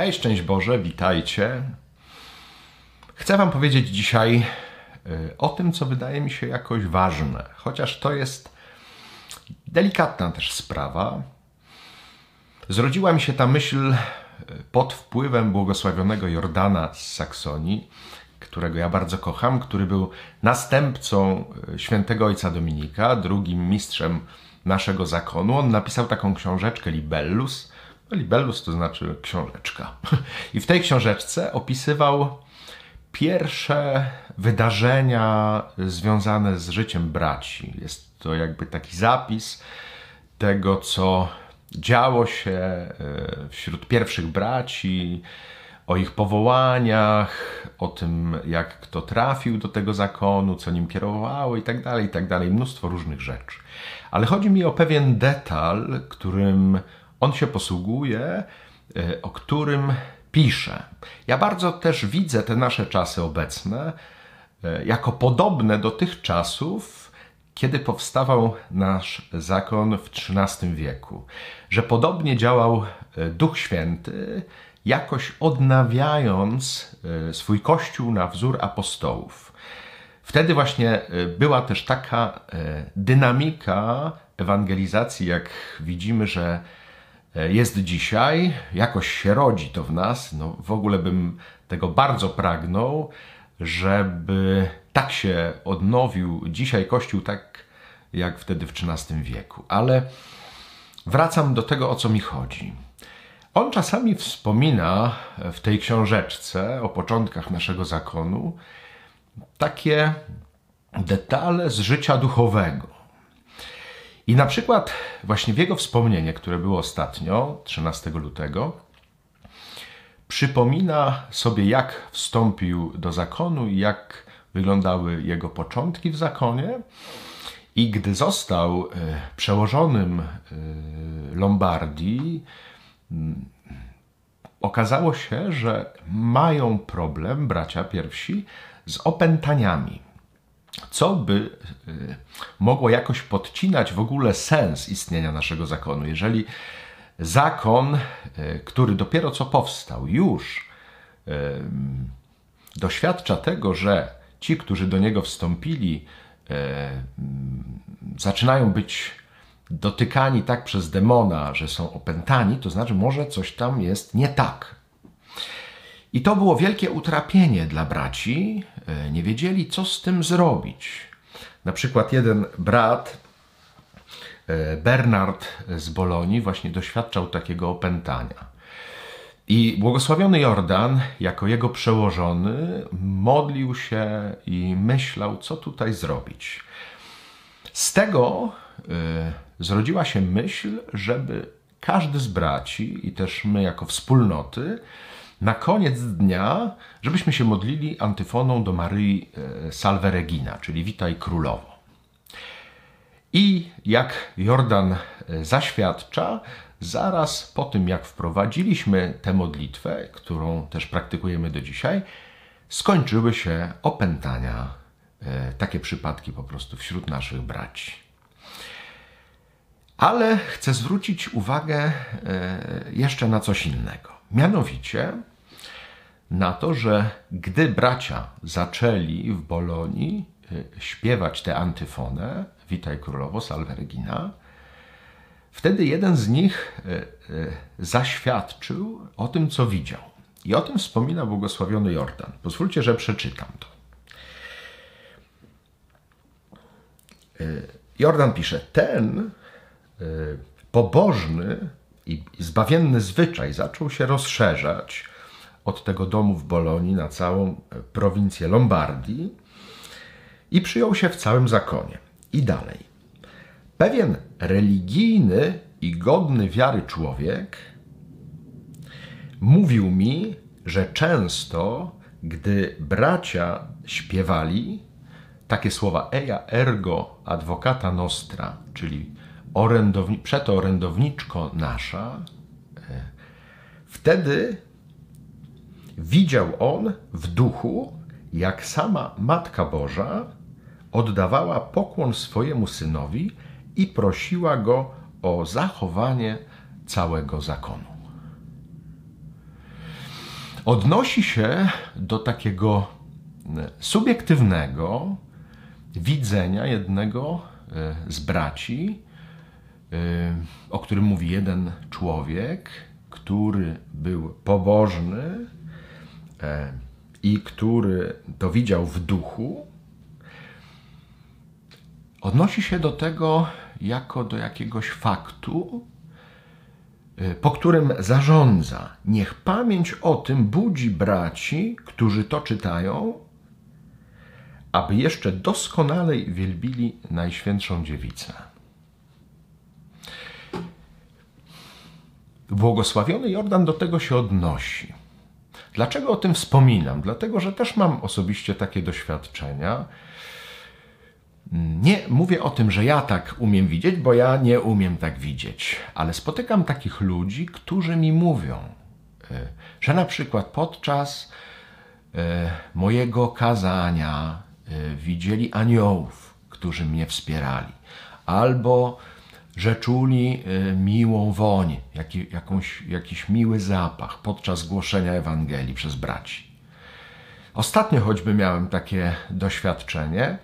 Hej, szczęść Boże, witajcie. Chcę Wam powiedzieć dzisiaj y, o tym, co wydaje mi się jakoś ważne, chociaż to jest delikatna też sprawa. Zrodziła mi się ta myśl y, pod wpływem błogosławionego Jordana z Saksonii, którego ja bardzo kocham, który był następcą y, świętego ojca Dominika, drugim mistrzem naszego zakonu. On napisał taką książeczkę Libellus, Libellus to znaczy książeczka. I w tej książeczce opisywał pierwsze wydarzenia związane z życiem braci. Jest to jakby taki zapis tego, co działo się e, wśród pierwszych braci, o ich powołaniach, o tym, jak kto trafił do tego zakonu, co nim kierowało i tak dalej, i tak. Mnóstwo różnych rzeczy. Ale chodzi mi o pewien detal, którym on się posługuje, e, o którym pisze. Ja bardzo też widzę te nasze czasy obecne e, jako podobne do tych czasów, kiedy powstawał nasz zakon w XIII wieku. Że podobnie działał e, Duch Święty, jakoś odnawiając swój kościół na wzór apostołów. Wtedy właśnie była też taka dynamika ewangelizacji, jak widzimy, że E, jest dzisiaj, jakoś się rodzi to w nas. No, w ogóle bym tego bardzo pragnął, żeby tak się odnowił dzisiaj Kościół, tak jak wtedy w XIII wieku. Ale wracam do tego, o co mi chodzi. On czasami wspomina w tej książeczce o początkach naszego zakonu takie detale z życia duchowego. I na przykład właśnie w jego wspomnienie, które było ostatnio, 13 lutego, przypomina sobie, jak wstąpił do zakonu i jak wyglądały jego początki w zakonie. I gdy został e, przełożonym e, Lombardii, okazało się, że mają problem bracia pierwsi z opętaniami co by y, mogło jakoś podcinać w ogóle sens istnienia naszego zakonu. Jeżeli zakon, y, który dopiero co powstał, już y, doświadcza tego, że ci, którzy do niego wstąpili, zaczynają być dotykani tak przez demona, że są opętani, to znaczy może coś tam jest nie tak. I to było wielkie utrapienie dla braci. E, nie wiedzieli, co z tym zrobić. Na przykład jeden brat, e, Bernard z Bolonii, właśnie doświadczał takiego opętania. I błogosławiony Jordan, jako jego przełożony, modlił się i myślał, co tutaj zrobić. Z tego y, zrodziła się myśl, żeby każdy z braci i też my, jako wspólnoty, na koniec dnia, żebyśmy się modlili antyfoną do Maryi e, Salve Regina, czyli Witaj Królowo. I jak Jordan e, zaświadcza, zaraz po tym jak wprowadziliśmy tę modlitwę, którą też praktykujemy do dzisiaj, skończyły się opętania, e, takie przypadki po prostu wśród naszych braci. Ale chcę zwrócić uwagę jeszcze na coś innego. Mianowicie na to, że gdy bracia zaczęli w Bolonii y, śpiewać tę antyfonę Witaj Królowo, Salve Regina, wtedy jeden z nich y, zaświadczył o tym, co widział. I o tym wspomina błogosławiony Jordan. Pozwólcie, że przeczytam to. Jordan pisze: Ten pobożny i zbawienny zwyczaj zaczął się rozszerzać od tego domu w Bolonii na całą prowincję Lombardii i przyjął się w całym zakonie. I dalej. Pewien religijny i godny wiary człowiek mówił mi, że często, gdy bracia śpiewali takie słowa Eja ergo advocata nostra, czyli orędowni, przeto orędowniczko nasza, e, wtedy widział on w duchu, jak sama Matka Boża oddawała pokłon swojemu synowi i prosiła go o zachowanie całego zakonu. Odnosi się do takiego subiektywnego widzenia jednego e, z braci, e, o którym mówi jeden człowiek, który był pobożny e, i który to widział w duchu, odnosi się do tego jako do jakiegoś faktu, po którym zarządza. Niech pamięć o tym budzi braci, którzy to czytają, aby jeszcze doskonalej wielbili Najświętszą Dziewicę. Błogosławiony Jordan do tego się odnosi. Dlaczego o tym wspominam? Dlatego, że też mam osobiście takie doświadczenia. Nie mówię o tym, że ja tak umiem widzieć, bo ja nie umiem tak widzieć, ale spotykam takich ludzi, którzy mi mówią, e, że na przykład podczas e, mojego kazania e, widzieli aniołów, którzy mnie wspierali, albo że czuli miłą woń, jakąś, jakiś miły zapach podczas głoszenia Ewangelii przez braci. Ostatnio choćby miałem takie doświadczenie,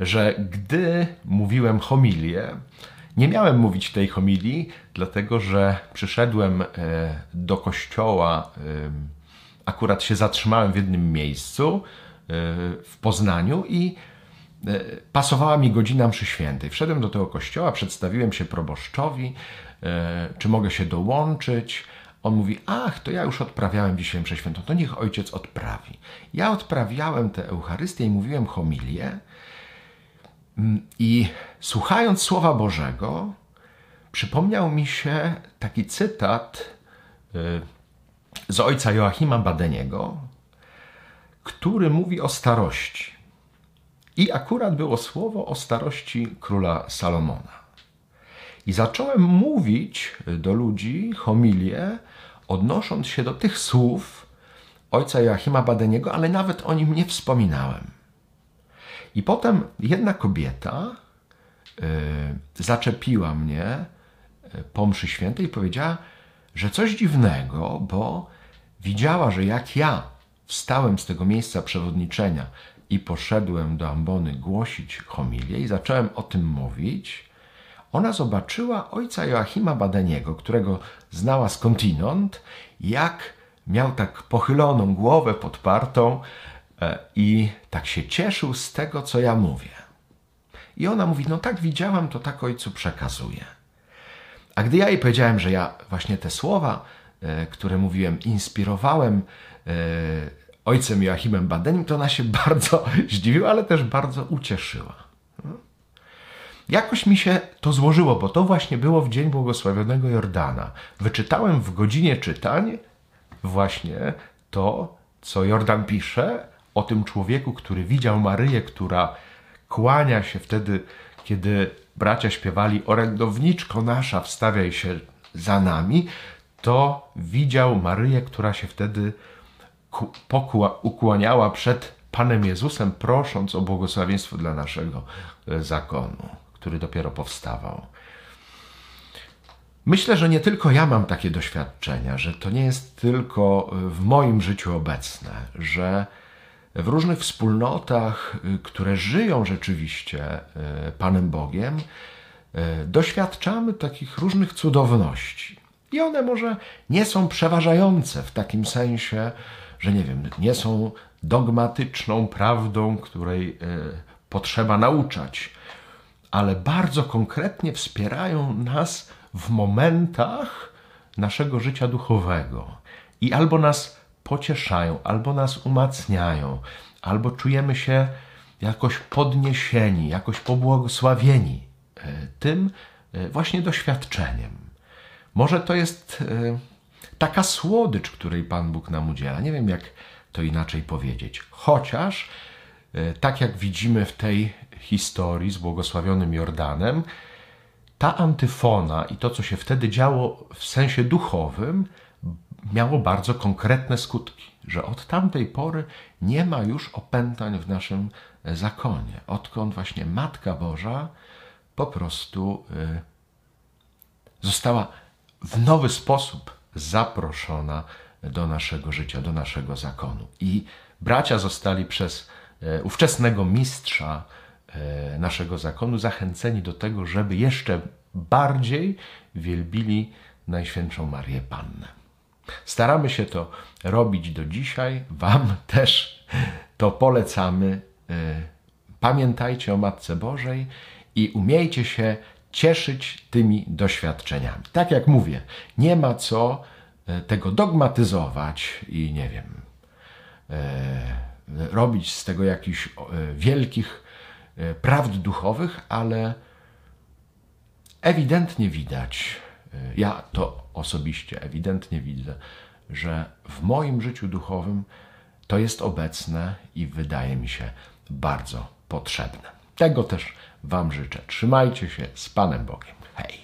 że gdy mówiłem homilię, nie miałem mówić tej homilii, dlatego że przyszedłem e, do kościoła, e, akurat się zatrzymałem w jednym miejscu w Poznaniu i pasowała mi godzina mszy świętej. Wszedłem do tego kościoła, przedstawiłem się proboszczowi, czy mogę się dołączyć. On mówi, ach, to ja już odprawiałem dzisiaj mszę świętą, to niech ojciec odprawi. Ja odprawiałem tę Eucharystię i mówiłem homilię, Mm, I słuchając Słowa Bożego, przypomniał mi się taki cytat y, z ojca Joachima Badeniego, który mówi o starości. I akurat było słowo o starości króla Salomona. I zacząłem mówić do ludzi homilię, odnosząc się do tych słów ojca Joachima Badeniego, ale nawet o nim nie wspominałem. I potem jedna kobieta y, zaczepiła mnie y, po mszy świętej i powiedziała, że coś dziwnego, bo widziała, że jak ja wstałem z tego miejsca przewodniczenia i poszedłem do ambony głosić homilię i zacząłem o tym mówić, ona zobaczyła ojca Joachima Badeniego, którego znała skądinąd, jak miał tak pochyloną głowę podpartą, E, I tak się cieszył z tego, co ja mówię. I ona mówi: No tak widziałam, to tak ojcu przekazuję. A gdy ja jej powiedziałem, że ja właśnie te słowa, e, które mówiłem, inspirowałem e, ojcem Joachimem Badenim, to ona się bardzo zdziwiła, ale też bardzo ucieszyła. Jakoś mi się to złożyło, bo to właśnie było w dzień błogosławionego Jordana. Wyczytałem w godzinie czytań właśnie to, co Jordan pisze, o tym człowieku, który widział Maryję, która kłania się wtedy, kiedy bracia śpiewali orędowniczko nasza, wstawiaj się za to widział Maryję, która się wtedy ukłaniała przed Panem Jezusem, prosząc o błogosławieństwo dla naszego e, zakonu, który dopiero powstawał. Myślę, że nie tylko ja mam takie doświadczenia, że to nie jest tylko w moim życiu obecne, że w różnych wspólnotach, y, które żyją rzeczywiście Panem Bogiem, doświadczamy takich różnych cudowności. I one może nie są przeważające w takim sensie, że nie wiem, nie są dogmatyczną prawdą, której potrzeba nauczać, ale bardzo konkretnie wspierają nas w momentach naszego życia duchowego i albo nas pocieszają, albo nas umacniają, albo czujemy się jakoś podniesieni, jakoś pobłogosławieni e, tym e, właśnie doświadczeniem. Może to jest e, taka słodycz, której Pan Bóg nam udziela. Nie wiem, jak to inaczej powiedzieć. Chociaż, tak jak widzimy w tej historii z błogosławionym Jordanem, ta antyfona i to, co się wtedy działo w sensie duchowym, miało bardzo konkretne skutki, że od tamtej pory nie ma już opętań w naszym zakonie. Odkąd właśnie Matka Boża po prostu y, została w nowy sposób zaproszona do naszego życia, do naszego zakonu. I bracia zostali przez e, ówczesnego mistrza e, naszego zakonu zachęceni do tego, żeby jeszcze bardziej wielbili Najświętszą Marię Pannę. Staramy się to robić do dzisiaj. Wam też to polecamy. E, pamiętajcie o Matce Bożej i umiejcie się cieszyć tymi doświadczeniami. Tak jak mówię, nie ma co e, tego dogmatyzować i nie wiem, e, robić z tego jakichś e, wielkich prawd duchowych, ale ewidentnie widać, ja to osobiście ewidentnie widzę, że w moim życiu duchowym to jest obecne i wydaje mi się bardzo potrzebne. Tego też Wam życzę. Trzymajcie się z Panem Bogiem. Hej!